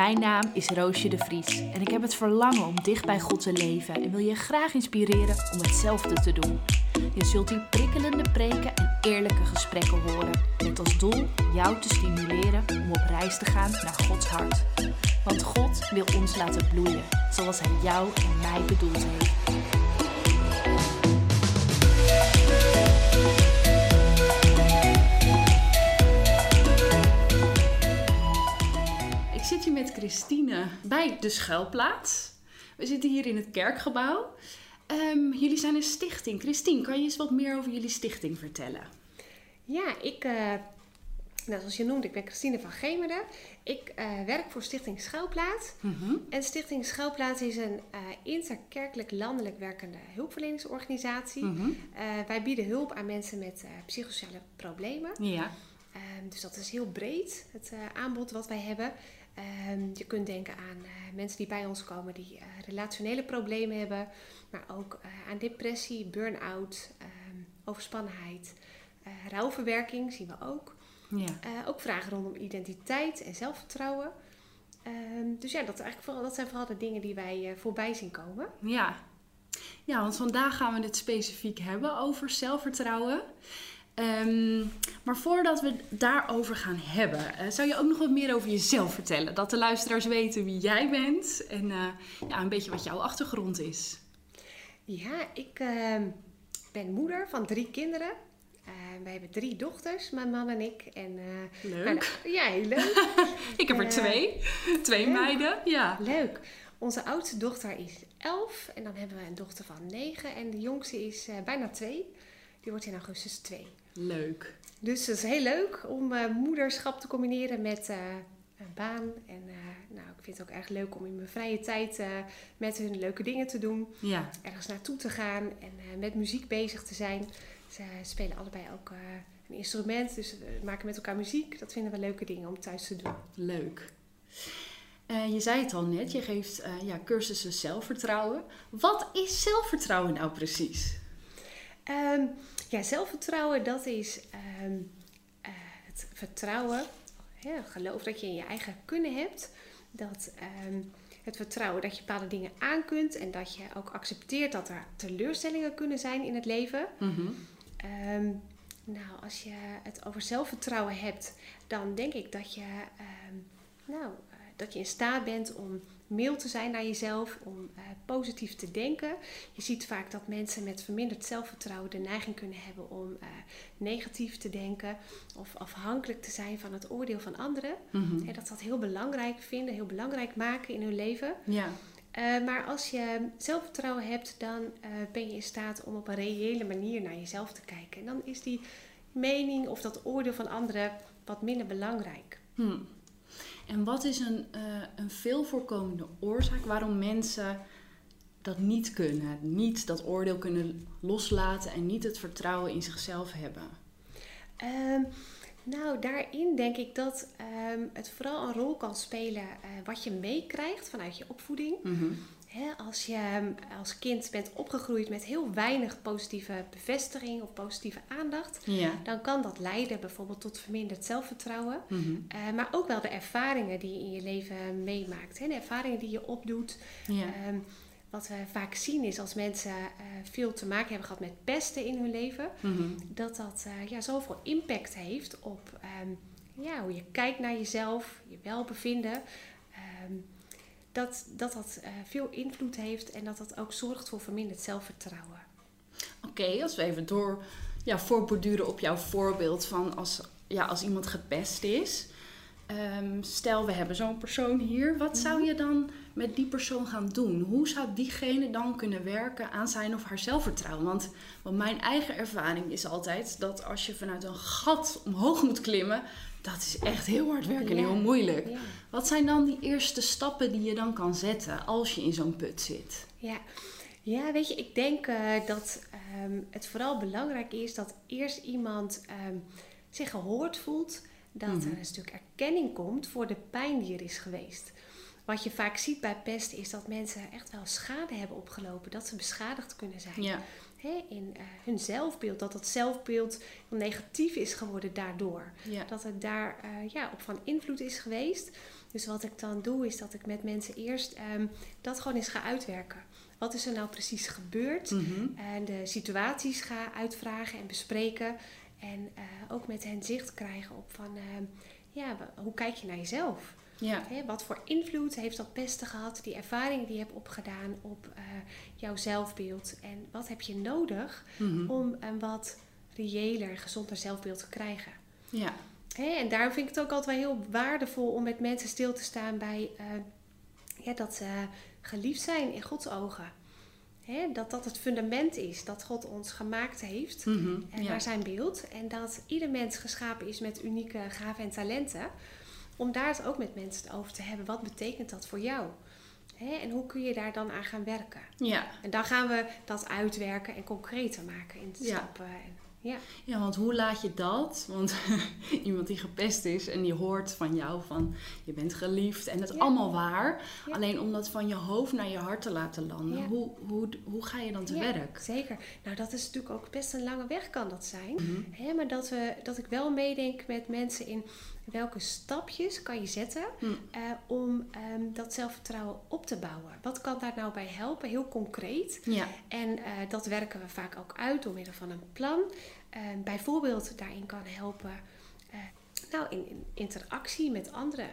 Mijn naam is Roosje de Vries en ik heb het verlangen om dicht bij God te leven en wil je graag inspireren om hetzelfde te doen. Je zult hier prikkelende preken en eerlijke gesprekken horen, met als doel jou te stimuleren om op reis te gaan naar Gods hart. Want God wil ons laten bloeien, zoals Hij jou en mij bedoeld heeft. Met Christine bij de schuilplaats. We zitten hier in het kerkgebouw. Ehm, jullie zijn een stichting. Christine, kan je eens wat meer over jullie stichting vertellen? Ja, ik, eh, nou, zoals je noemt, ik ben Christine van Gemeren. Ik eh, werk voor Stichting Schuilplaats. En Stichting Schuilplaats is een eh, interkerkelijk landelijk werkende hulpverleningsorganisatie. Mhm. Wij bieden hulp aan mensen met psychosociale problemen. Ja. Ehm, dus dat is heel breed, het aanbod wat wij hebben. Ehm, je kunt denken aan eh, mensen die bij ons komen die eh, relationele problemen hebben, maar ook eh, aan depressie, burn-out, ehm, overspannenheid, rouwverwerking zien we ook. Ja. Ook vragen rondom identiteit en zelfvertrouwen. Ehm, dus ja, dat, eigenlijk vooral, dat zijn vooral de dingen die wij voorbij zien komen. Ja. ja, want vandaag gaan we het specifiek hebben over zelfvertrouwen. Ehm, maar voordat we het daarover gaan hebben, eh, zou je ook nog wat meer over jezelf vertellen? Dat de luisteraars weten wie jij bent en eh, ja, een beetje wat jouw achtergrond is. Ja, ik ehm, ben moeder van drie kinderen. Eh, wij hebben drie dochters, mijn man en ik. En, eh, Leuk. nou, ja, heel leuk. Ik heb er twee. Twee leuk. meiden. Ja. leuk. Onze oudste dochter is elf en dan hebben we een dochter van negen. En de jongste is bijna twee. Die wordt in augustus twee. Leuk. Dus het is heel leuk om eh, moederschap te combineren met eh, een baan. En eh, nou, ik vind het ook erg leuk om in mijn vrije tijd met hun leuke dingen te doen. Ja. Ergens naartoe te gaan en met muziek bezig te zijn. Ze spelen allebei ook een instrument, dus we maken met elkaar muziek. Dat vinden we leuke dingen om thuis te doen. Leuk. Je zei het al net, je geeft ja, cursussen zelfvertrouwen. Wat is zelfvertrouwen nou precies? Ehm, ja, zelfvertrouwen, dat is ehm, eh, het vertrouwen, hè, het geloof dat je in je eigen kunnen hebt. Dat, ehm, het vertrouwen dat je bepaalde dingen aan kunt en dat je ook accepteert dat er teleurstellingen kunnen zijn in het leven. Mhm. Ehm, nou, als je het over zelfvertrouwen hebt, dan denk ik dat je, nou, eh, dat je in staat bent om mild te zijn naar jezelf, om eh, positief te denken. Je ziet vaak dat mensen met verminderd zelfvertrouwen de neiging kunnen hebben om eh, negatief te denken of afhankelijk te zijn van het oordeel van anderen. Mhm. En dat ze dat heel belangrijk vinden, heel belangrijk maken in hun leven. Ja. Eh, maar als je zelfvertrouwen hebt, dan ben je in staat om op een reële manier naar jezelf te kijken. En dan is die mening of dat oordeel van anderen wat minder belangrijk. Hm. En wat is een, eh, een veel voorkomende oorzaak waarom mensen dat niet kunnen? Niet dat oordeel kunnen loslaten en niet het vertrouwen in zichzelf hebben? Ehm, nou, daarin denk ik dat ehm, het vooral een rol kan spelen eh, wat je meekrijgt vanuit je opvoeding. Mhm. Als je ehm, als kind bent opgegroeid met heel weinig positieve bevestiging of positieve aandacht, Ja. dan kan dat leiden bijvoorbeeld tot verminderd zelfvertrouwen. Mhm. Eh, maar ook wel de ervaringen die je in je leven meemaakt. Hè? De ervaringen die je opdoet. Ja. Ehm, wat we vaak zien is als mensen eh, veel te maken hebben gehad met pesten in hun leven. Mhm. Dat dat eh, ja, zoveel impact heeft op ehm, ja, hoe je kijkt naar jezelf, je welbevinden. Dat dat, dat eh, veel invloed heeft en dat dat ook zorgt voor verminderd zelfvertrouwen. Oké, als we even door ja, voorborduren op jouw voorbeeld van als, ja, als iemand gepest is. Ehm, stel, we hebben zo'n persoon hier. Wat zou je dan met die persoon gaan doen? Hoe zou diegene dan kunnen werken aan zijn of haar zelfvertrouwen? Want, want mijn eigen ervaring is altijd dat als je vanuit een gat omhoog moet klimmen, dat is echt heel hard werken en Ja. heel moeilijk. Ja. Wat zijn dan die eerste stappen die je dan kan zetten als je in zo'n put zit? Ja. ja, weet je, ik denk eh, dat ehm, het vooral belangrijk is dat eerst iemand ehm, zich gehoord voelt. Dat Mhm. er een stuk erkenning komt voor de pijn die er is geweest. Wat je vaak ziet bij pest is dat mensen echt wel schade hebben opgelopen. Dat ze beschadigd kunnen zijn. Ja. Hè, in eh, hun zelfbeeld. Dat dat zelfbeeld negatief is geworden daardoor. Ja. Dat het daar eh, ja, op van invloed is geweest. Dus wat ik dan doe, is dat ik met mensen eerst ehm, dat gewoon eens ga uitwerken. Wat is er nou precies gebeurd? Mhm. En de situaties ga uitvragen en bespreken. En eh, ook met hen zicht krijgen op van, ehm, ja, hoe kijk je naar jezelf? Ja. Hè, wat voor invloed heeft dat pesten gehad, die ervaring die je hebt opgedaan op eh, jouw zelfbeeld? En wat heb je nodig Mhm. om een wat reëler, gezonder zelfbeeld te krijgen? Ja. Hè, en daarom vind ik het ook altijd wel heel waardevol om met mensen stil te staan bij eh, ja, dat ze geliefd zijn in Gods ogen. Hè, dat dat het fundament is dat God ons gemaakt heeft Mhm. en Ja. naar zijn beeld. En dat ieder mens geschapen is met unieke gaven en talenten. Om daar het ook met mensen over te hebben. Wat betekent dat voor jou? Hè, en hoe kun je daar dan aan gaan werken? Ja. En dan gaan we dat uitwerken en concreter maken in de Ja. stappen. Ja. Ja, want hoe laat je dat? Want iemand die gepest is en die hoort van jou van je bent geliefd en dat is Ja. allemaal waar. Ja. Alleen om dat van je hoofd naar je hart te laten landen, Ja. hoe, hoe, hoe ga je dan te Ja, werk? Zeker. Nou, dat is natuurlijk ook best een lange weg kan dat zijn. Mhm. Hè, maar dat, we, dat ik wel meedenk met mensen in welke stapjes kan je zetten Hm. eh, om ehm, dat zelfvertrouwen op te bouwen. Wat kan daar nou bij helpen? Heel concreet. Ja. En eh, dat werken we vaak ook uit door middel van een plan. Eh, bijvoorbeeld daarin kan helpen, eh, nou in, in interactie met anderen.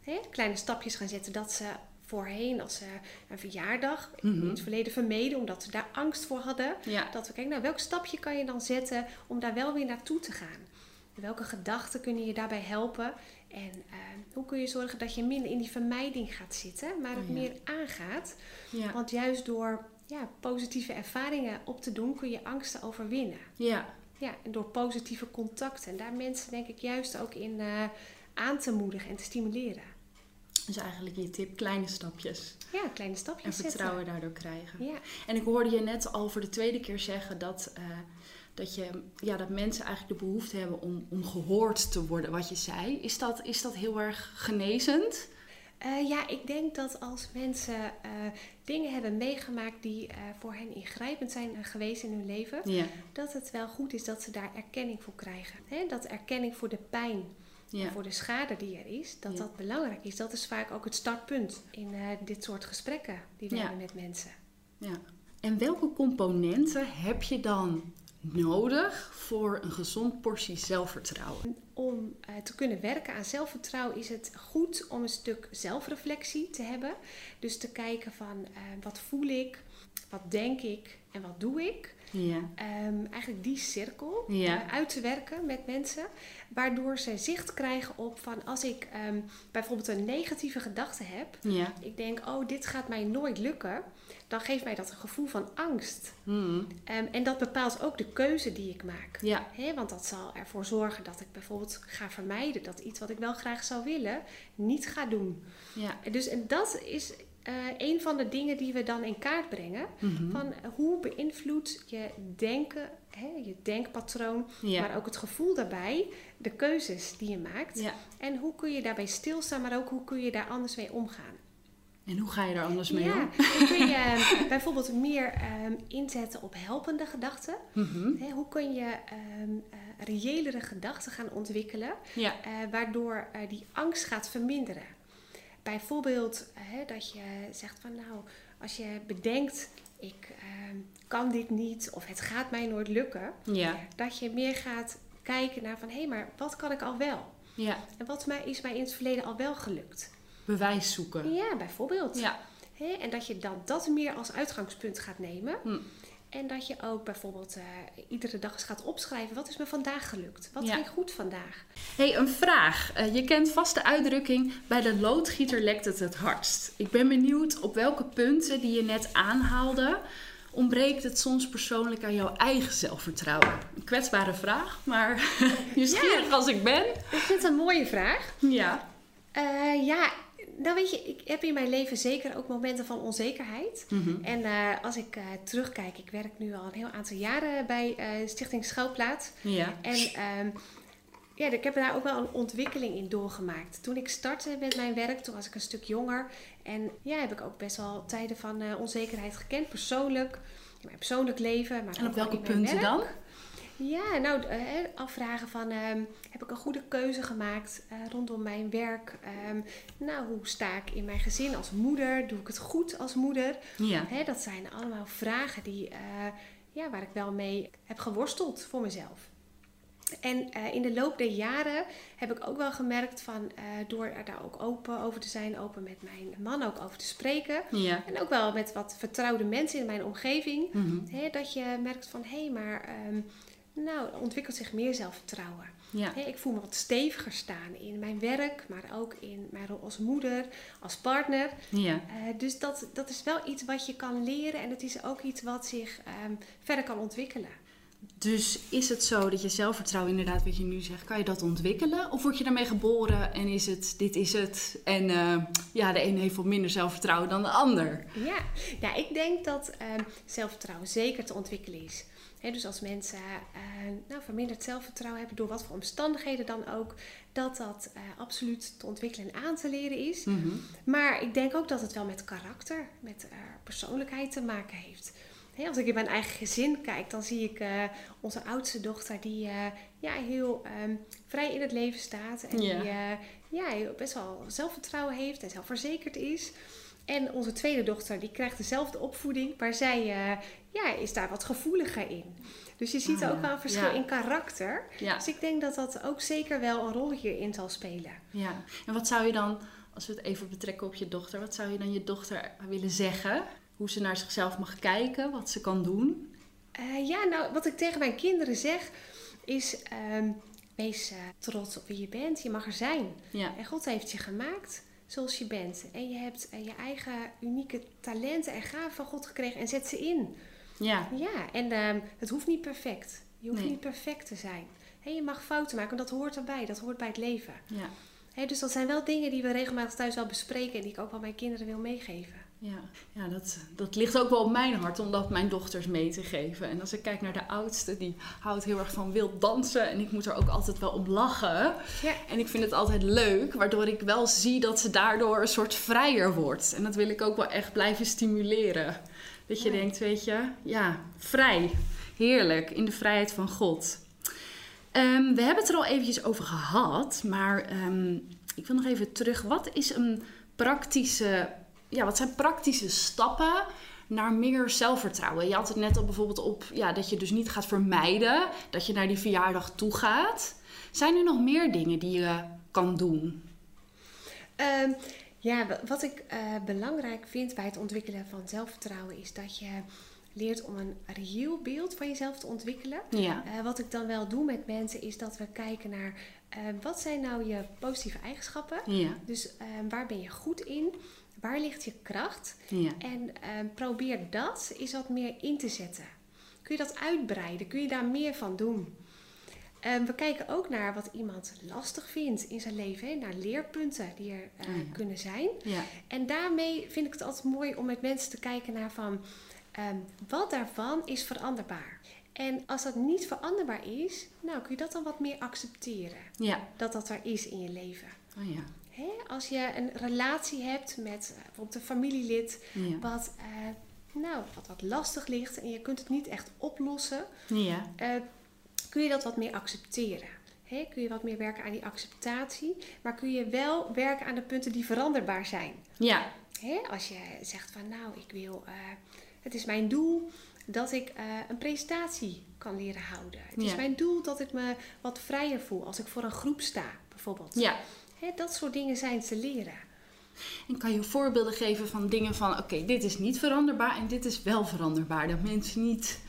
Hè, kleine stapjes gaan zetten dat ze voorheen als ze een verjaardag in Mhm. het verleden vermeden omdat ze daar angst voor hadden. Ja. Dat we kijken, nou welk stapje kan je dan zetten om daar wel weer naartoe te gaan? Welke gedachten kunnen je daarbij helpen? En eh, hoe kun je zorgen dat je minder in die vermijding gaat zitten, maar het Ja. meer aangaat? Ja. Want juist door ja, positieve ervaringen op te doen, kun je angsten overwinnen. Ja. Ja, en door positieve contacten. En daar mensen denk ik juist ook in eh, aan te moedigen en te stimuleren. Dus eigenlijk je tip, kleine stapjes. Ja, kleine En stapjes vertrouwen daardoor krijgen. Ja, En ik hoorde je net al voor de tweede keer zeggen dat, eh, dat, je, ja, dat mensen eigenlijk de behoefte hebben om, om gehoord te worden, wat je zei. Is dat, is dat heel erg genezend? Eh, ja, ik denk dat als mensen eh, dingen hebben meegemaakt die eh, voor hen ingrijpend zijn geweest in hun leven, Ja. dat het wel goed is dat ze daar erkenning voor krijgen. Hè? Dat erkenning voor de pijn, Ja. voor de schade die er is, dat Ja. dat belangrijk is. Dat is vaak ook het startpunt in dit soort gesprekken die we hebben met mensen. ja. En welke componenten heb je dan nodig voor een gezond portie zelfvertrouwen? Om eh, te kunnen werken aan zelfvertrouwen is het goed om een stuk zelfreflectie te hebben. Dus te kijken van eh, wat voel ik, wat denk ik en wat doe ik. Ja. Ehm, eigenlijk die cirkel Ja. eh, uit te werken met mensen. Waardoor ze zicht krijgen op van als ik ehm, bijvoorbeeld een negatieve gedachte heb. Ja. Ik denk, oh, dit gaat mij nooit lukken. Dan geeft mij dat een gevoel van angst. Hmm. Ehm, en dat bepaalt ook de keuze die ik maak. Ja. Want dat zal ervoor zorgen dat ik bijvoorbeeld ga vermijden dat iets wat ik wel graag zou willen, niet ga doen. Ja. Dus en dat is eh, een van de dingen die we dan in kaart brengen. Mhm. Van hoe beïnvloedt je denken, hè, je denkpatroon, Ja. maar ook het gevoel daarbij, de keuzes die je maakt. ja. En hoe kun je daarbij stilstaan, maar ook hoe kun je daar anders mee omgaan. En hoe ga je daar anders mee ja, om? dan kun je eh, bijvoorbeeld meer ehm, inzetten op helpende gedachten. Mhm. Hoe kun je eh, reëlere gedachten gaan ontwikkelen, Ja. waardoor die angst gaat verminderen? Bijvoorbeeld eh, hè, dat je zegt van nou, als je bedenkt, ik ehm, kan dit niet of het gaat mij nooit lukken, Ja. dat je meer gaat kijken naar van hé, maar wat kan ik al wel? Ja. En wat mij, is mij in het verleden al wel gelukt? Bewijs zoeken. Ja, bijvoorbeeld. Ja. Hè, en dat je dan dat meer als uitgangspunt gaat nemen. Hm. En dat je ook bijvoorbeeld eh, iedere dag eens gaat opschrijven. Wat is me vandaag gelukt? Wat Ja. ging goed vandaag? hey, een vraag. Eh, je kent vast de uitdrukking: bij de loodgieter lekt het het hardst. Ik ben benieuwd op welke punten die je net aanhaalde. Ontbreekt het soms persoonlijk aan jouw eigen zelfvertrouwen? Een kwetsbare vraag, maar nieuwsgierig als ik ben. Ik vind het een mooie vraag. Ja. Eh, ja, nou weet je, ik heb in mijn leven zeker ook momenten van onzekerheid. Mhm. En eh, als ik eh, terugkijk, ik werk nu al een heel aantal jaren bij eh, Stichting Schouwplaats. Ja. En ehm, ja, ik heb daar ook wel een ontwikkeling in doorgemaakt. Toen ik startte met mijn werk, toen was ik een stuk jonger. En ja, heb ik ook best wel tijden van onzekerheid gekend, persoonlijk. In mijn persoonlijk leven. Maar En op welke punten werk. dan? Ja, nou, eh, afvragen van ehm, heb ik een goede keuze gemaakt eh, rondom mijn werk? Ehm, nou, hoe sta ik in mijn gezin als moeder? Doe ik het goed als moeder? Ja. Dat zijn allemaal vragen die, eh, ja, waar ik wel mee heb geworsteld voor mezelf. En in de loop der jaren heb ik ook wel gemerkt van, eh, door er daar ook open over te zijn, open met mijn man ook over te spreken. Ja. En ook wel met wat vertrouwde mensen in mijn omgeving. Mhm. Hè, dat je merkt van, hé, hey, maar ehm, nou, ontwikkelt zich meer zelfvertrouwen. Ja. Ik voel me wat steviger staan in mijn werk, maar ook in mijn rol als moeder, als partner. Ja. Eh, dus dat, dat is wel iets wat je kan leren en het is ook iets wat zich ehm, verder kan ontwikkelen. Dus is het zo dat je zelfvertrouwen, inderdaad, wat je nu zegt, kan je dat ontwikkelen? Of word je daarmee geboren en is het, dit is het? En eh, ja, de een heeft wat minder zelfvertrouwen dan de ander. Ja, ja ik denk dat ehm, zelfvertrouwen zeker te ontwikkelen is. Dus als mensen eh, nou, verminderd zelfvertrouwen hebben, door wat voor omstandigheden dan ook, dat dat eh, absoluut te ontwikkelen en aan te leren is. Mhm. Maar ik denk ook dat het wel met karakter, met eh, persoonlijkheid te maken heeft. Als ik in mijn eigen gezin kijk, dan zie ik onze oudste dochter die ja, heel ehm, vrij in het leven staat. En die ja, best wel zelfvertrouwen heeft en zelfverzekerd is. En onze tweede dochter die krijgt dezelfde opvoeding, maar zij eh, ja, is daar wat gevoeliger in. Dus je ziet Ah, ook wel een verschil Ja. in karakter. Ja. Dus ik denk dat dat ook zeker wel een rol hierin zal spelen. ja. En wat zou je dan, als we het even betrekken op je dochter, wat zou je dan je dochter willen zeggen? Hoe ze naar zichzelf mag kijken, wat ze kan doen? Eh, ja, nou, wat ik tegen mijn kinderen zeg is: ehm, wees eh, trots op wie je bent. Je mag er zijn. Ja. En God heeft je gemaakt zoals je bent. En je hebt eh, je eigen unieke talenten en gaven van God gekregen en zet ze in. Ja. Ja, en ehm, het hoeft niet perfect. Je hoeft Nee. niet perfect te zijn. Hè, je mag fouten maken, want dat hoort erbij. Dat hoort bij het leven. Ja. Hè, dus dat zijn wel dingen die we regelmatig thuis wel bespreken en die ik ook wel mijn kinderen wil meegeven. Ja, ja dat, dat ligt ook wel op mijn hart om dat mijn dochters mee te geven. En als ik kijk naar de oudste, die houdt heel erg van wild dansen. En ik moet er ook altijd wel om lachen. Ja. En ik vind het altijd leuk, waardoor ik wel zie dat ze daardoor een soort vrijer wordt. En dat wil ik ook wel echt blijven stimuleren. Dat je Ja. denkt, weet je, ja, vrij. Heerlijk, in de vrijheid van God. Ehm, we hebben het er al eventjes over gehad, maar ehm, ik wil nog even terug. Wat is een praktische, ja, wat zijn praktische stappen naar meer zelfvertrouwen? Je had het net al bijvoorbeeld op ja, dat je dus niet gaat vermijden dat je naar die verjaardag toe gaat. Zijn er nog meer dingen die je kan doen? Ehm, ja, wa- wat ik eh, belangrijk vind bij het ontwikkelen van zelfvertrouwen is dat je leert om een reëel beeld van jezelf te ontwikkelen. Ja. Eh, wat ik dan wel doe met mensen is dat we kijken naar eh, wat zijn nou je positieve eigenschappen. Ja. Dus eh, waar ben je goed in? Waar ligt je kracht? Ja. En eh, probeer dat eens wat meer in te zetten. Kun je dat uitbreiden? Kun je daar meer van doen? Eh, we kijken ook naar wat iemand lastig vindt in zijn leven, naar leerpunten die er eh, Oh ja. kunnen zijn. Ja. En daarmee vind ik het altijd mooi om met mensen te kijken naar van ehm, wat daarvan is veranderbaar. En als dat niet veranderbaar is, nou kun je dat dan wat meer accepteren. Ja. Dat dat er is in je leven. Oh ja. Hè? Als je een relatie hebt met eh, bijvoorbeeld een familielid Ja. wat, eh, nou, wat, wat lastig ligt en je kunt het niet echt oplossen, Ja. eh, kun je dat wat meer accepteren. Hè? Kun je wat meer werken aan die acceptatie, maar kun je wel werken aan de punten die veranderbaar zijn. Ja. Hè? Als je zegt van nou, ik wil, het is mijn doel dat ik een presentatie kan leren houden. Het is mijn doel dat ik me wat vrijer voel als ik voor een groep sta, bijvoorbeeld. Ja. Dat soort dingen zijn te leren. En kan je voorbeelden geven van dingen van, oké, dit is niet veranderbaar en dit is wel veranderbaar. Dat mensen niet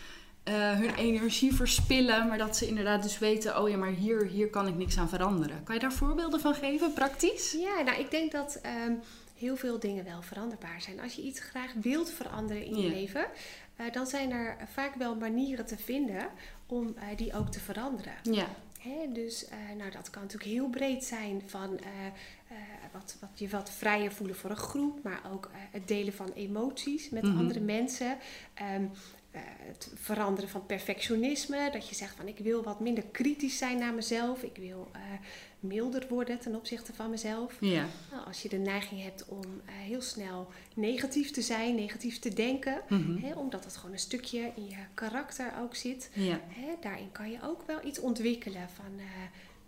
eh, hun energie verspillen, maar dat ze inderdaad dus weten, oh ja, maar hier, hier kan ik niks aan veranderen. Kan je daar voorbeelden van geven, praktisch? Ja, nou, ik denk dat ehm, heel veel dingen wel veranderbaar zijn. Als je iets graag wilt veranderen in je leven, eh, dan zijn er vaak wel manieren te vinden om eh, die ook te veranderen. Ja. Dus eh, nou, dat kan natuurlijk heel breed zijn van eh, eh, wat, wat je wat vrijer voelen voor een groep, maar ook het delen van emoties met Mhm. andere mensen. Ehm, het veranderen van perfectionisme. Dat je zegt van ik wil wat minder kritisch zijn naar mezelf. Ik wil uh, milder worden ten opzichte van mezelf. Ja. Nou, als je de neiging hebt om uh, heel snel negatief te zijn, negatief te denken. Mhm. hè, omdat het gewoon een stukje in je karakter ook zit. Ja. Hè, daarin kan je ook wel iets ontwikkelen van...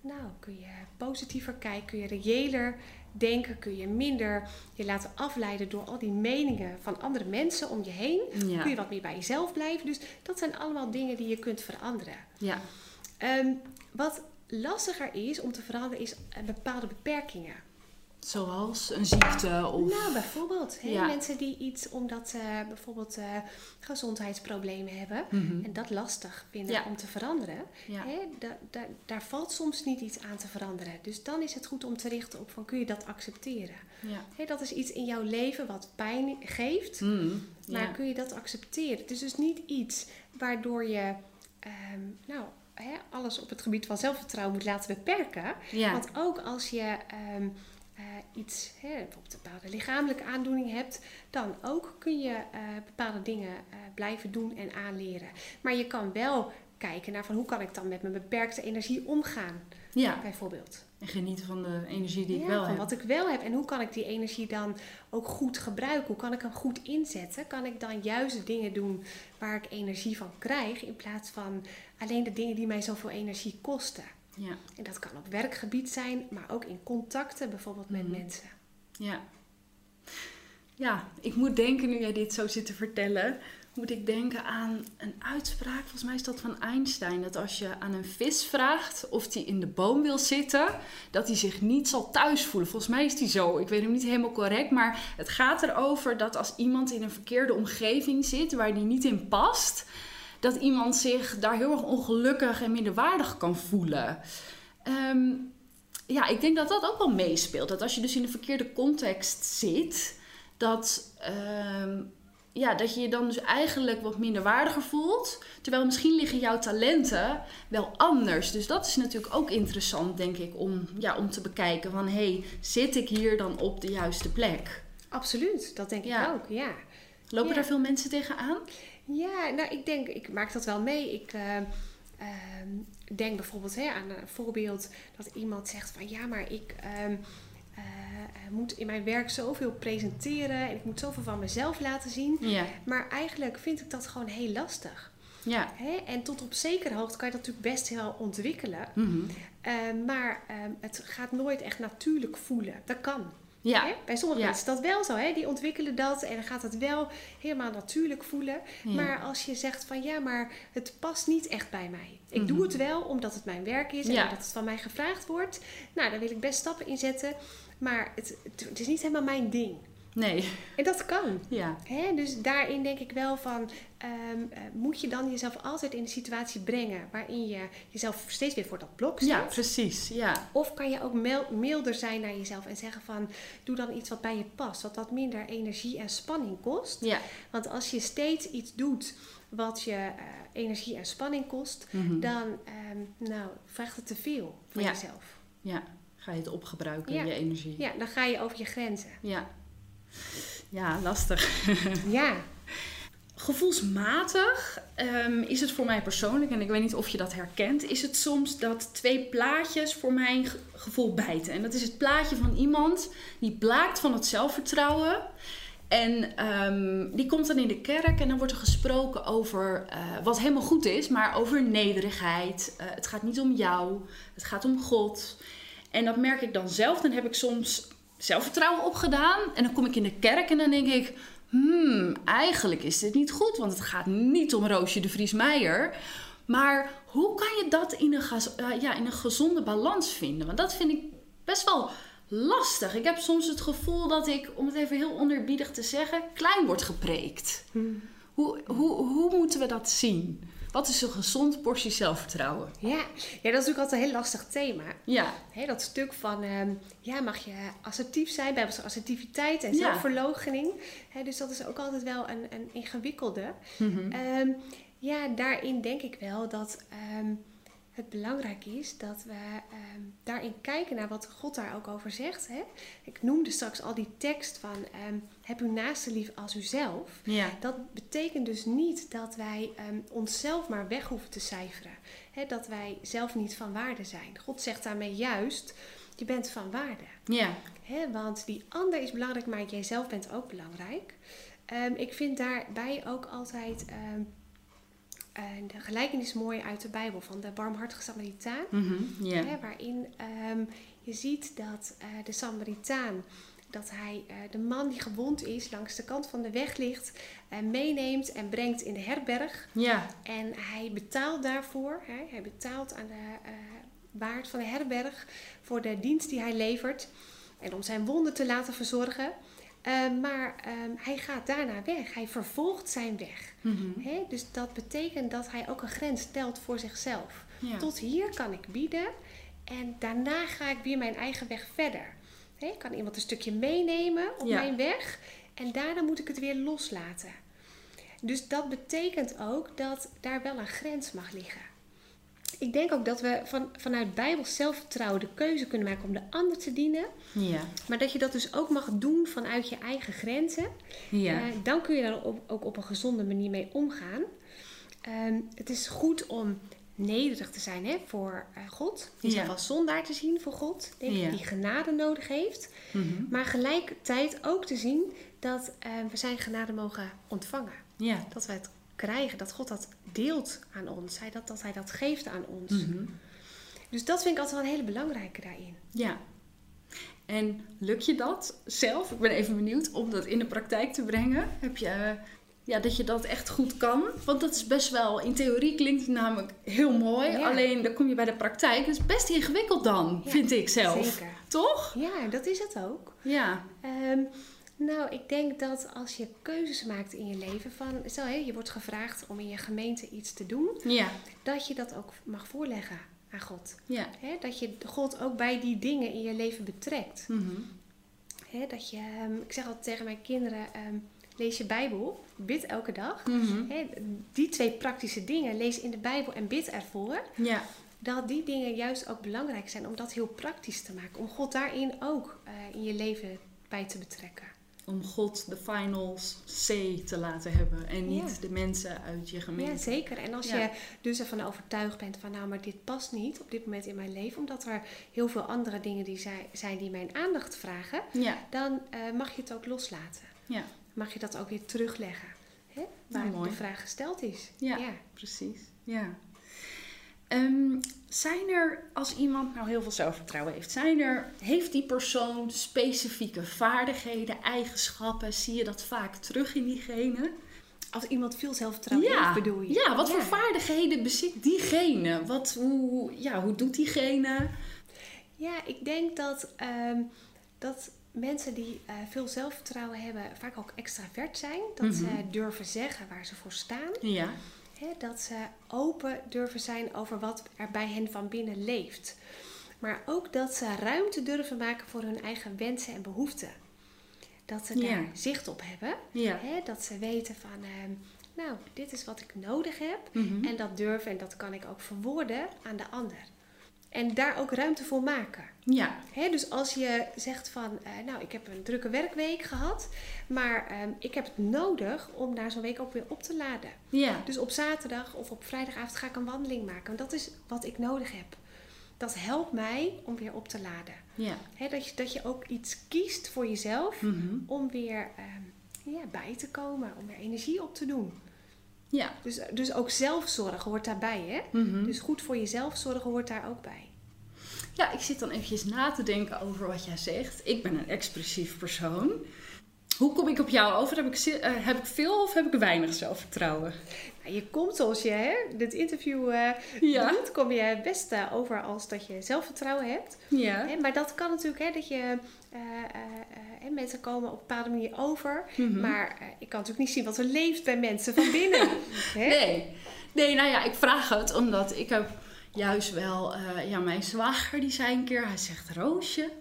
Nou, kun je positiever kijken, kun je reëler denken, kun je minder je laten afleiden door al die meningen van andere mensen om je heen. Ja. Kun je wat meer bij jezelf blijven. Dus dat zijn allemaal dingen die je kunt veranderen. Ja. Um, wat lastiger is om te veranderen, is bepaalde beperkingen. Zoals een ziekte of... Nou, bijvoorbeeld. Hè? Ja. Mensen die iets omdat ze bijvoorbeeld uh, gezondheidsproblemen hebben Mhm. en dat lastig vinden Ja. om te veranderen. Ja. Hè? Da- da- daar valt soms niet iets aan te veranderen. Dus dan is het goed om te richten op van kun je dat accepteren. Hè, dat is iets in jouw leven wat pijn geeft, Mm. maar kun je dat accepteren? Het is dus niet iets waardoor je ehm, nou, hè, alles op het gebied van zelfvertrouwen moet laten beperken. Want ook als je ehm, eh, iets, hè, bijvoorbeeld een bepaalde lichamelijke aandoening hebt, dan ook kun je eh, bepaalde dingen eh, blijven doen en aanleren. Maar je kan wel kijken naar van hoe kan ik dan met mijn beperkte energie omgaan, ja. bijvoorbeeld. En genieten van de energie die ik wel van heb. wat ik wel heb. En hoe kan ik die energie dan ook goed gebruiken? Hoe kan ik hem goed inzetten? Kan ik dan juist de dingen doen waar ik energie van krijg, in plaats van alleen de dingen die mij zoveel energie kosten? Ja. En dat kan op werkgebied zijn, maar ook in contacten, bijvoorbeeld met Mhm. mensen. Ja. Ja, ik moet denken, nu jij dit zo zit te vertellen, moet ik denken aan een uitspraak. Volgens mij is dat van Einstein. Dat als je aan een vis vraagt of hij in de boom wil zitten, dat hij zich niet zal thuis voelen. Volgens mij is die zo. Ik weet hem niet helemaal correct. Maar het gaat erover dat als iemand in een verkeerde omgeving zit waar die niet in past, dat iemand zich daar heel erg ongelukkig en minderwaardig kan voelen. Ehm, ja, ik denk dat dat ook wel meespeelt. Dat als je dus in de verkeerde context zit, dat, ehm, ja, dat je je dan dus eigenlijk wat minder waardiger voelt. Terwijl misschien liggen jouw talenten wel anders. Dus dat is natuurlijk ook interessant, denk ik, om, ja, om te bekijken van... hé, hey, zit ik hier dan op de juiste plek? Absoluut, dat denk Ja. ik ook, ja. Lopen Ja. daar veel mensen tegenaan? Ja, nou ik denk, ik maak dat wel mee. Ik eh, ehm, denk bijvoorbeeld hè, aan een voorbeeld dat iemand zegt van ja, maar ik ehm, eh, eh, moet in mijn werk zoveel presenteren en ik moet zoveel van mezelf laten zien. Ja. Maar eigenlijk vind ik dat gewoon heel lastig. Ja. Hè? En tot op zekere hoogte kan je dat natuurlijk best wel ontwikkelen. Mhm. Eh, maar ehm, het gaat nooit echt natuurlijk voelen. Dat kan. Ja. Hè? Bij sommige Ja. mensen is dat wel zo. Hè? Die ontwikkelen dat en dan gaat het wel helemaal natuurlijk voelen. Ja. Maar als je zegt van ja, maar het past niet echt bij mij. Ik Mhm. doe het wel omdat het mijn werk is en Ja. omdat het van mij gevraagd wordt. Nou, daar wil ik best stappen in zetten. Maar het, het is niet helemaal mijn ding. Nee. En dat kan. Ja. Hè? Dus daarin denk ik wel van, ehm, eh, moet je dan jezelf altijd in een situatie brengen waarin je jezelf steeds weer voor dat blok zet? Ja, precies. Ja. Of kan je ook mil- milder zijn naar jezelf en zeggen van, doe dan iets wat bij je past, wat wat minder energie en spanning kost. Ja. Want als je steeds iets doet wat je eh, energie en spanning kost, Mhm. dan ehm, nou, vraagt het te veel van Ja. jezelf. Ja. Ga je het opgebruiken, Ja. je energie. Ja, dan ga je over je grenzen. Ja. Ja, lastig. Ja, Gevoelsmatig ehm, is het voor mij persoonlijk, en ik weet niet of je dat herkent, is het soms dat twee plaatjes voor mijn ge- gevoel bijten. En dat is het plaatje van iemand die blaakt van het zelfvertrouwen. En ehm, die komt dan in de kerk en dan wordt er gesproken over eh, wat helemaal goed is, maar over nederigheid. Eh, het gaat niet om jou, het gaat om God. En dat merk ik dan zelf. Dan heb ik soms zelfvertrouwen opgedaan. En dan kom ik in de kerk en dan denk ik... Hmm, eigenlijk is dit niet goed. Want het gaat niet om Roosje de Vries Meijer. Maar hoe kan je dat in een, eh, ja, in een gezonde balans vinden? Want dat vind ik best wel lastig. Ik heb soms het gevoel dat ik, om het even heel onderbiedig te zeggen... klein wordt gepreekt. Hoe, hoe, hoe moeten we dat zien? Wat is een gezond portie zelfvertrouwen? ja. ja, dat is natuurlijk altijd een heel lastig thema. Ja, Hè, dat stuk van, ehm, ja, mag je assertief zijn bij assertiviteit en Ja. zelfverloochening. Hè, dus dat is ook altijd wel een, een ingewikkelde. Mhm. Ehm, ja, daarin denk ik wel dat ehm, het belangrijk is dat we ehm, daarin kijken naar wat God daar ook over zegt. Hè? Ik noemde straks al die tekst van ehm, heb uw naaste lief als uzelf. Ja. Dat betekent dus niet dat wij ehm, onszelf maar weg hoeven te cijferen. Hè? Dat wij zelf niet van waarde zijn. God zegt daarmee juist, je bent van waarde. Ja. Hè? Want die ander is belangrijk, maar jijzelf bent ook belangrijk. Ik vind daarbij ook altijd de gelijkenis mooi uit de Bijbel van de barmhartige Samaritaan. Mhm. Hè, waarin ehm, je ziet dat eh, de Samaritaan, dat hij eh, de man die gewond is, langs de kant van de weg ligt, eh, meeneemt en brengt in de herberg. Ja. En hij betaalt daarvoor, hè, hij betaalt aan de eh, waard van de herberg voor de dienst die hij levert. En om zijn wonden te laten verzorgen. Eh, maar ehm, hij gaat daarna weg. Hij vervolgt zijn weg. Mhm. Dus dat betekent dat hij ook een grens stelt voor zichzelf. Ja. Tot hier kan ik bieden en daarna ga ik weer mijn eigen weg verder. Ik kan iemand een stukje meenemen op Ja. mijn weg en daarna moet ik het weer loslaten. Dus dat betekent ook dat daar wel een grens mag liggen. Ik denk ook dat we van, vanuit Bijbels zelfvertrouwen de keuze kunnen maken om de ander te dienen. Ja. Maar dat je dat dus ook mag doen vanuit je eigen grenzen. Ja. Eh, dan kun je daar op- ook op een gezonde manier mee omgaan. Ehm, het is goed om nederig te zijn hè, voor eh, God. Jezelf Ja. als zondaar te zien voor God. Denk Ja. ik, die genade nodig heeft. Mhm. Maar gelijkertijd ook te zien dat eh, we zijn genade mogen ontvangen. Ja. Dat we het krijgen, dat God dat deelt aan ons. Hij dat, dat hij dat geeft aan ons. Mhm. Dus dat vind ik altijd wel een hele belangrijke daarin. Ja. En lukt je dat zelf? Ik ben even benieuwd om dat in de praktijk te brengen. Heb je, eh, ja, dat je dat echt goed kan? Want dat is best wel, in theorie klinkt het namelijk heel mooi. Ja. Alleen dan kom je bij de praktijk. Het is best ingewikkeld dan, Ja, vind ik zelf. Zeker. Toch? Ja, dat is het ook. Ja. Ehm, nou, ik denk dat als je keuzes maakt in je leven van, stel je wordt gevraagd om in je gemeente iets te doen, Ja. dat je dat ook mag voorleggen aan God. Ja. Dat je God ook bij die dingen in je leven betrekt. Mhm. Dat je, ehm, ik zeg altijd tegen mijn kinderen, ehm, lees je Bijbel, bid elke dag. Mhm. Die twee praktische dingen, lees in de Bijbel en bid ervoor. Ja. Dat die dingen juist ook belangrijk zijn om dat heel praktisch te maken. Om God daarin ook eh, in je leven bij te betrekken. Om God de final C te laten hebben. En niet Ja. de mensen uit je Ja, gemeente. zeker. En als Ja. je dus ervan overtuigd bent van nou, maar dit past niet op dit moment in mijn leven, omdat er heel veel andere dingen die zij- zijn die mijn aandacht vragen, Ja. dan eh, mag je het ook loslaten. Ja. Mag je dat ook weer terugleggen. Hè? Waar mooi. de vraag gesteld is. Ja. Precies, ja. Ehm, zijn er, als iemand nou heel veel zelfvertrouwen heeft, zijn er, heeft die persoon specifieke vaardigheden, eigenschappen? Zie je dat vaak terug in diegene? Als iemand veel zelfvertrouwen ja. heeft, bedoel je? Ja, wat Ja. voor vaardigheden bezit diegene? Wat, hoe, ja, hoe doet diegene? Ja, ik denk dat, ehm, dat mensen die eh, veel zelfvertrouwen hebben vaak ook extravert zijn. Dat ze Mhm. durven zeggen waar ze voor staan. Ja. Hè, dat ze open durven zijn over wat er bij hen van binnen leeft. Maar ook dat ze ruimte durven maken voor hun eigen wensen en behoeften. Dat ze Ja. daar zicht op hebben. Ja. Dat ze weten van, ehm, nou, dit is wat ik nodig heb. Mhm. En dat durven en dat kan ik ook verwoorden aan de ander. En daar ook ruimte voor maken. Ja. Dus als je zegt van, eh, nou, ik heb een drukke werkweek gehad, maar ehm, ik heb het nodig om daar zo'n week ook weer op te laden. Ja. Dus op zaterdag of op vrijdagavond ga ik een wandeling maken. Want dat is wat ik nodig heb. Dat helpt mij om weer op te laden. Ja. Dat, je, dat je ook iets kiest voor jezelf Mhm. om weer ehm, ja, bij te komen, om weer energie op te doen. Ja. Dus, dus ook zelfzorg hoort daarbij, hè? Mhm. Dus goed voor jezelf zorgen hoort daar ook bij. Ja, ik zit dan eventjes na te denken over wat jij zegt. Ik ben een expressief persoon. Hoe kom ik op jou over? Heb ik, eh, heb ik veel of heb ik weinig zelfvertrouwen? Nou, je komt als je hè, dit interview eh Ja. doet, kom je best eh, over als dat je zelfvertrouwen hebt. Ja. Hè, maar dat kan natuurlijk, hè, dat je eh, eh, eh, mensen komen op een bepaalde manier over. Mhm. Maar ik kan natuurlijk niet zien wat er leeft bij mensen van binnen. Nee. Nee, nou ja, ik vraag het omdat ik heb juist wel... ja, mijn zwager die zei een keer... Hij zegt, Roosje,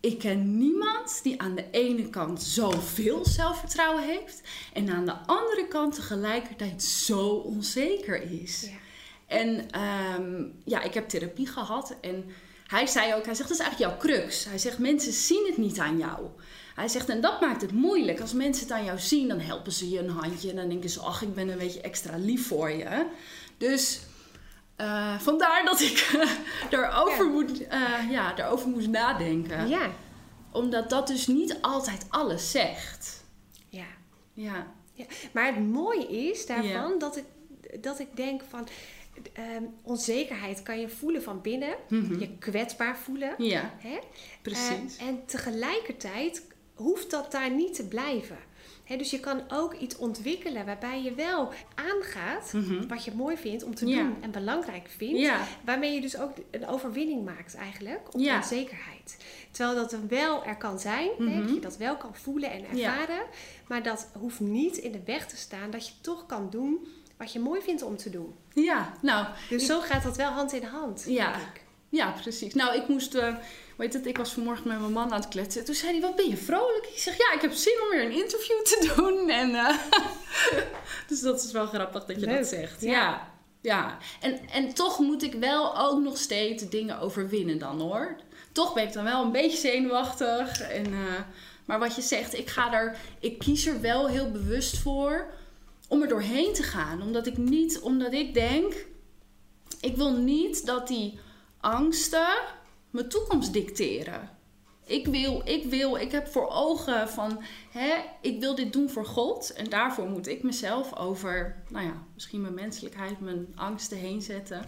ik ken niemand die aan de ene kant zoveel zelfvertrouwen heeft... en aan de andere kant tegelijkertijd zo onzeker is. Ja. En ehm, ja, ik heb therapie gehad en hij zei ook, hij zegt, dat is eigenlijk jouw crux. Hij zegt, mensen zien het niet aan jou. Hij zegt, en dat maakt het moeilijk. Als mensen het aan jou zien, dan helpen ze je een handje. En dan denken ze, ach, ik ben een beetje extra lief voor je. Dus uh, vandaar dat ik daarover, ja. Moet, uh, ja, daarover moest nadenken. Ja. Omdat dat dus niet altijd alles zegt. Ja. Ja. ja. Maar het mooie is daarvan dat, ik, dat ik denk van... Um, onzekerheid kan je voelen van binnen. Mm -hmm. Je kwetsbaar voelen. Ja, hè? precies. Uh, en tegelijkertijd hoeft dat daar niet te blijven. He, dus je kan ook iets ontwikkelen waarbij je wel aangaat mm -hmm. wat je mooi vindt om te Ja. doen en belangrijk vindt. Ja. Waarmee je dus ook een overwinning maakt eigenlijk op Ja. onzekerheid. Terwijl dat er wel er kan zijn, Mhm. dat je dat wel kan voelen en ervaren. Maar dat hoeft niet in de weg te staan dat je toch kan doen wat je mooi vindt om te doen. Ja, nou, Dus zo gaat dat wel hand in hand. Ja. denk ik. Ja, precies. Nou, ik moest, eh weet het, ik was vanmorgen met mijn man aan het kletsen. Toen zei hij, wat ben je vrolijk? Ik zeg, ja, ik heb zin om weer een interview te doen. En, eh, dus dat is wel grappig dat je Leuk, dat zegt. ja. Ja, ja. En, en toch moet ik wel ook nog steeds dingen overwinnen dan, hoor. Toch ben ik dan wel een beetje zenuwachtig. En, eh, maar wat je zegt, ik, ga er, ik kies er wel heel bewust voor om er doorheen te gaan. Omdat ik niet, omdat ik denk, ik wil niet dat die angsten mijn toekomst dicteren. Ik wil, ik wil, ik heb voor ogen van, hè, ik wil dit doen voor God. En daarvoor moet ik mezelf over, nou ja, misschien mijn menselijkheid, mijn angsten heen zetten.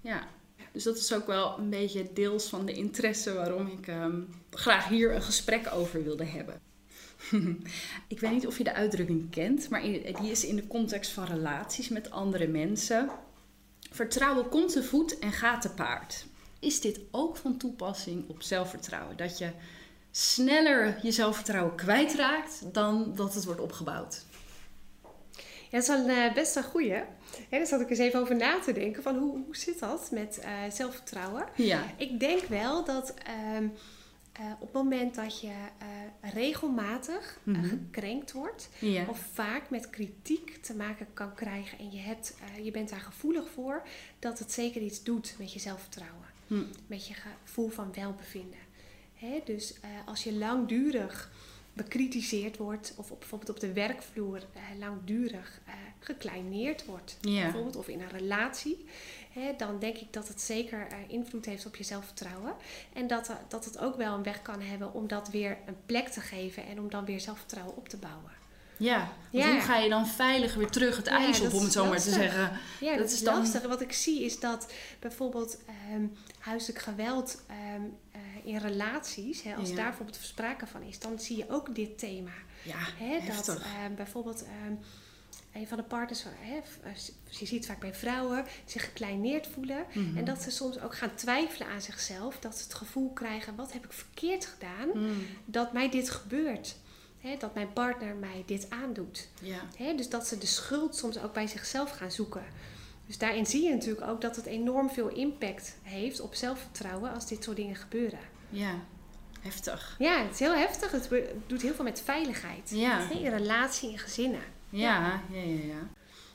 Ja, dus dat is ook wel een beetje deels van de interesse waarom ik ehm, graag hier een gesprek over wilde hebben. ik weet niet of je de uitdrukking kent, maar die is in de context van relaties met andere mensen. Vertrouwen komt te voet en gaat te paard. Is dit ook van toepassing op zelfvertrouwen? Dat je sneller je zelfvertrouwen kwijtraakt dan dat het wordt opgebouwd. Ja, dat is een, eh, best een goeie. Ja, daar zat ik eens even over na te denken. Van hoe, hoe zit dat met eh, zelfvertrouwen? Ja, Ik denk wel dat ehm, eh, op het moment dat je eh, regelmatig eh, Mhm. gekrenkt wordt... of vaak met kritiek te maken kan krijgen... en je, hebt, je bent daar gevoelig voor... dat het zeker iets doet met je zelfvertrouwen. Hm. Met je gevoel van welbevinden. Hè? Dus als je langdurig bekritiseerd wordt... of op, bijvoorbeeld op de werkvloer langdurig gekleineerd wordt... bijvoorbeeld, of in een relatie, dan denk ik dat het zeker eh, invloed heeft op je zelfvertrouwen. En dat, eh, dat het ook wel een weg kan hebben om dat weer een plek te geven en om dan weer zelfvertrouwen op te bouwen. ja. Ja. hoe ga je dan veilig weer terug het Ja, ijs op, om het zo maar te zeggen? Ja, Dat dat, is dan- lastig. Wat ik zie is dat bijvoorbeeld ehm, huiselijk geweld ehm, eh, in relaties, hè, als Ja. daar bijvoorbeeld sprake van is, dan zie je ook dit thema. Ja, Hè, dat ehm, bijvoorbeeld ehm, een van de partners, hè, f- eh, je ziet vaak bij vrouwen, zich gekleineerd voelen. Mhm. En dat ze soms ook gaan twijfelen aan zichzelf. Dat ze het gevoel krijgen, wat heb ik verkeerd gedaan? Mm, Dat mij dit gebeurt. Hè, dat mijn partner mij dit aandoet. ja, Hè, dus dat ze de schuld soms ook bij zichzelf gaan zoeken. Dus daarin zie je natuurlijk ook dat het enorm veel impact heeft op zelfvertrouwen als dit soort dingen gebeuren. ja, heftig. Ja, het is heel heftig. Het doet heel veel met veiligheid. Ja, in relatie, in gezinnen. Ja, ja,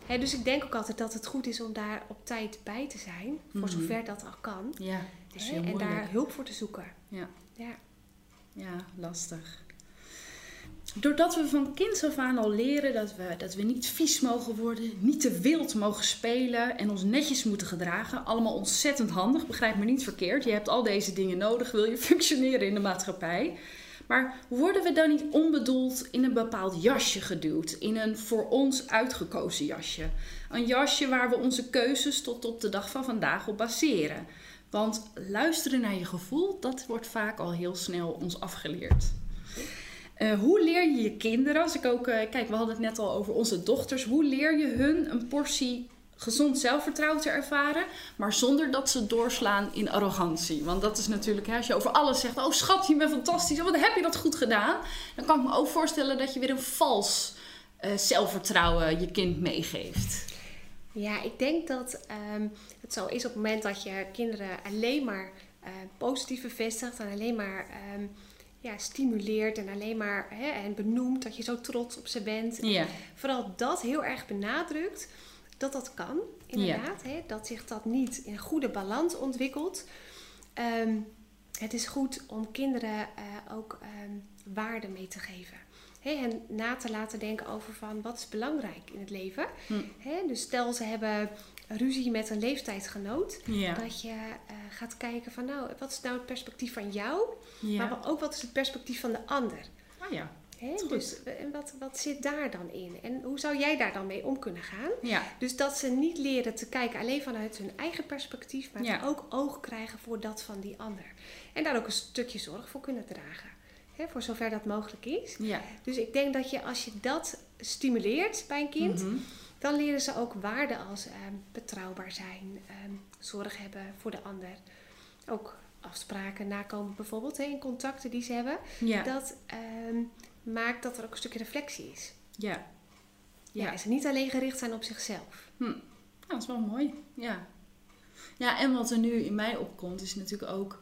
ja, dus ik denk ook altijd dat het goed is om daar op tijd bij te zijn. Voor Mhm. zover dat al kan. Ja, dat is Hè, heel en daar hulp voor te zoeken. Ja. Ja. Ja, lastig. Doordat we van kinds af aan al leren dat we, dat we niet vies mogen worden, niet te wild mogen spelen en ons netjes moeten gedragen. Allemaal ontzettend handig, begrijp me niet verkeerd. Je hebt al deze dingen nodig, wil je functioneren in de maatschappij. Maar worden we dan niet onbedoeld in een bepaald jasje geduwd? In een voor ons uitgekozen jasje? Een jasje waar we onze keuzes tot op de dag van vandaag op baseren. Want luisteren naar je gevoel, dat wordt vaak al heel snel ons afgeleerd. Eh, hoe leer je je kinderen, als ik ook, eh, kijk, we hadden het net al over onze dochters, hoe leer je hun een portie gezond zelfvertrouwen te ervaren, maar zonder dat ze doorslaan in arrogantie? Want dat is natuurlijk, hè, als je over alles zegt, oh schat, je bent fantastisch, oh, wat heb je dat goed gedaan? Dan kan ik me ook voorstellen dat je weer een vals eh, zelfvertrouwen je kind meegeeft. Ja, ik denk dat ehm, het zo is op het moment dat je kinderen alleen maar eh, positief bevestigt en alleen maar ehm, ja, stimuleert en alleen maar hè, en benoemt dat je zo trots op ze bent. Ja, Vooral dat heel erg benadrukt, dat dat kan, inderdaad. Hè? Dat zich dat niet in goede balans ontwikkelt. Ehm, het is goed om kinderen uh, ook um, waarde mee te geven. Hè? En na te laten denken over van wat is belangrijk in het leven. Hm. Hè? Dus stel ze hebben ruzie met een leeftijdsgenoot. Dat je uh, gaat kijken van nou, wat is nou het perspectief van jou? Maar ook wat is het perspectief van de ander? Ah ja. Dus en wat, wat zit daar dan in? En hoe zou jij daar dan mee om kunnen gaan? Ja. Dus dat ze niet leren te kijken alleen vanuit hun eigen perspectief, maar ook oog krijgen voor dat van die ander. En daar ook een stukje zorg voor kunnen dragen. Hè, voor zover dat mogelijk is. Ja. Dus ik denk dat je als je dat stimuleert bij een kind, mhm. dan leren ze ook waarden als ehm, betrouwbaar zijn, ehm, zorg hebben voor de ander. Ook afspraken nakomen bijvoorbeeld hè, in contacten die ze hebben. Ja. Dat ehm, maakt dat er ook een stukje reflectie is. Ja. Ja, ze niet alleen gericht zijn op zichzelf. Hm. Ja, dat is wel mooi. Ja. Ja, en wat er nu in mij opkomt is natuurlijk ook...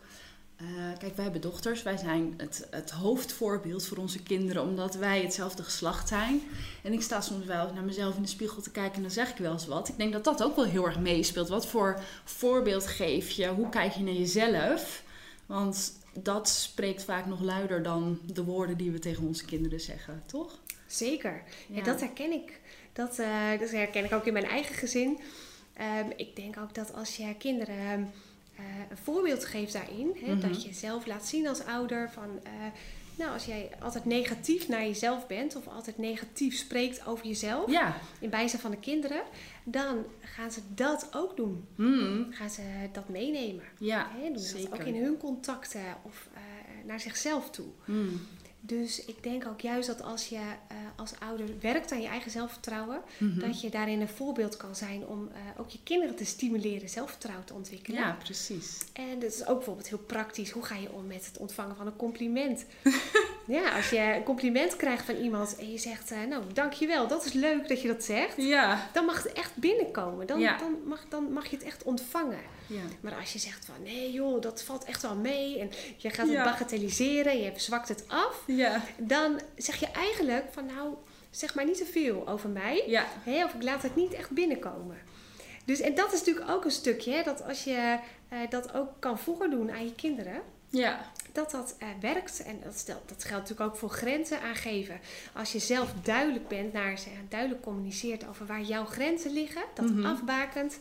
Uh, kijk, wij hebben dochters. Wij zijn het, het hoofdvoorbeeld voor onze kinderen, omdat wij hetzelfde geslacht zijn. En ik sta soms wel naar mezelf in de spiegel te kijken en dan zeg ik wel eens wat. Ik denk dat dat ook wel heel erg meespeelt. Wat voor voorbeeld geef je? Hoe kijk je naar jezelf? Want dat spreekt vaak nog luider dan de woorden die we tegen onze kinderen zeggen, toch? Zeker. Ja. dat herken ik. Dat, uh, dat herken ik ook in mijn eigen gezin. Um, ik denk ook dat als je kinderen uh, een voorbeeld geeft daarin, hè, mm -hmm. dat je zelf laat zien als ouder van. Uh, nou, als jij altijd negatief naar jezelf bent of altijd negatief spreekt over jezelf ja. in bijzijn van de kinderen, dan gaan ze dat ook doen. Mm. Gaan ze dat meenemen. Ja, He, doen zeker. dat ook in hun contacten of uh, naar zichzelf toe. Mm. Dus ik denk ook juist dat als je uh, als ouder werkt aan je eigen zelfvertrouwen, mm -hmm. dat je daarin een voorbeeld kan zijn om uh, ook je kinderen te stimuleren zelfvertrouwen te ontwikkelen. Ja, precies. En dat is ook bijvoorbeeld heel praktisch. Hoe ga je om met het ontvangen van een compliment? ja, als je een compliment krijgt van iemand en je zegt, uh, nou dankjewel, dat is leuk dat je dat zegt. Ja. Dan mag het echt binnenkomen. Dan, Ja. dan, mag, dan mag je het echt ontvangen. Ja. Maar als je zegt van nee joh, dat valt echt wel mee en je gaat het bagatelliseren, je zwakt het af, Ja. dan zeg je eigenlijk van nou, zeg maar niet te veel over mij. Ja. Hè, of ik laat het niet echt binnenkomen. Dus, en dat is natuurlijk ook een stukje, hè, dat als je eh, dat ook kan voordoen aan je kinderen, Ja. dat dat eh, werkt. En dat, stel, dat geldt natuurlijk ook voor grenzen aangeven. Als je zelf duidelijk bent naar ze, duidelijk communiceert over waar jouw grenzen liggen, dat Mhm. afbakent,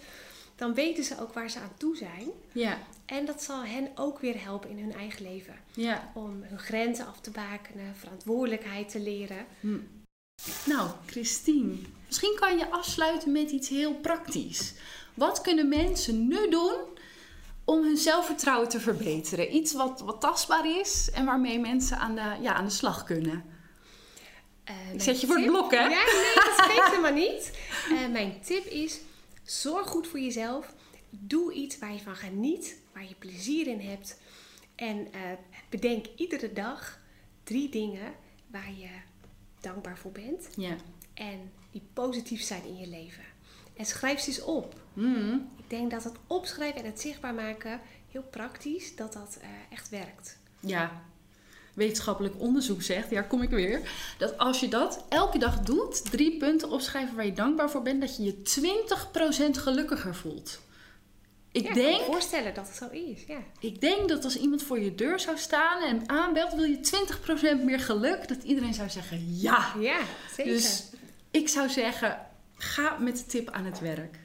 dan weten ze ook waar ze aan toe zijn. Ja. En dat zal hen ook weer helpen in hun eigen leven. Ja. Om hun grenzen af te bakenen, verantwoordelijkheid te leren. Hm. Nou, Christine, misschien kan je afsluiten met iets heel praktisch. Wat kunnen mensen nu doen om hun zelfvertrouwen te verbeteren? Iets wat, wat tastbaar is en waarmee mensen aan de, ja, aan de slag kunnen. Eh, Ik zet je voor het blok, hè? Ja, nee, dat geeft helemaal niet. Eh, mijn tip is, zorg goed voor jezelf. Doe iets waar je van geniet, waar je plezier in hebt. En eh, bedenk iedere dag drie dingen waar je dankbaar voor bent. Ja. En die positief zijn in je leven. En schrijf ze eens op. Hm. Ik denk dat het opschrijven en het zichtbaar maken, heel praktisch, dat dat eh, echt werkt. ja, wetenschappelijk onderzoek zegt, ja, kom ik weer, dat als je dat elke dag doet, drie punten opschrijven waar je dankbaar voor bent, dat je je 20% gelukkiger voelt. Ik ja, denk kan me voorstellen dat het zo is. Ja. Ik denk dat als iemand voor je deur zou staan en aanbelt, wil je 20% meer geluk, dat iedereen zou zeggen ja. ja, zeker. Dus ik zou zeggen, ga met de tip aan het werk.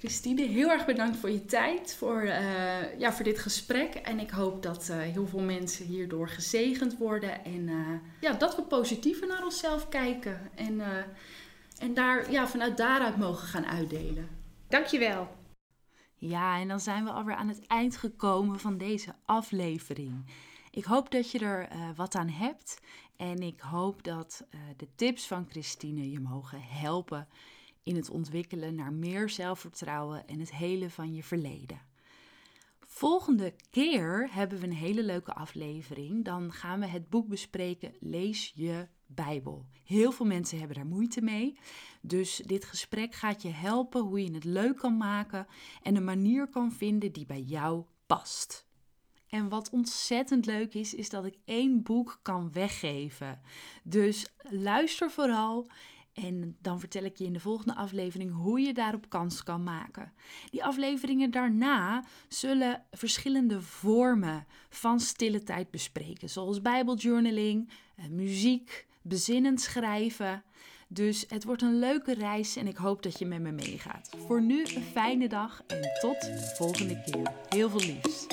Christine, heel erg bedankt voor je tijd, voor, eh, ja, voor dit gesprek. En ik hoop dat eh, heel veel mensen hierdoor gezegend worden. En eh, ja, dat we positiever naar onszelf kijken. En, eh, en daar, ja, vanuit daaruit mogen gaan uitdelen. Dankjewel. Ja, en dan zijn we alweer aan het eind gekomen van deze aflevering. Ik hoop dat je er eh, wat aan hebt en ik hoop dat eh, de tips van Christine je mogen helpen in het ontwikkelen naar meer zelfvertrouwen en het helen van je verleden. Volgende keer hebben we een hele leuke aflevering. Dan gaan we het boek bespreken Lees je Bijbel. Heel veel mensen hebben daar moeite mee. Dus dit gesprek gaat je helpen hoe je het leuk kan maken en een manier kan vinden die bij jou past. En wat ontzettend leuk is, is dat ik één boek kan weggeven. Dus luister vooral En dan vertel ik je in de volgende aflevering hoe je daarop kans kan maken. Die afleveringen daarna zullen verschillende vormen van stille tijd bespreken, zoals bijbeljournaling, eh, muziek, bezinnend schrijven. Dus het wordt een leuke reis en ik hoop dat je met me meegaat. Voor nu een fijne dag en tot de volgende keer. Heel veel liefs.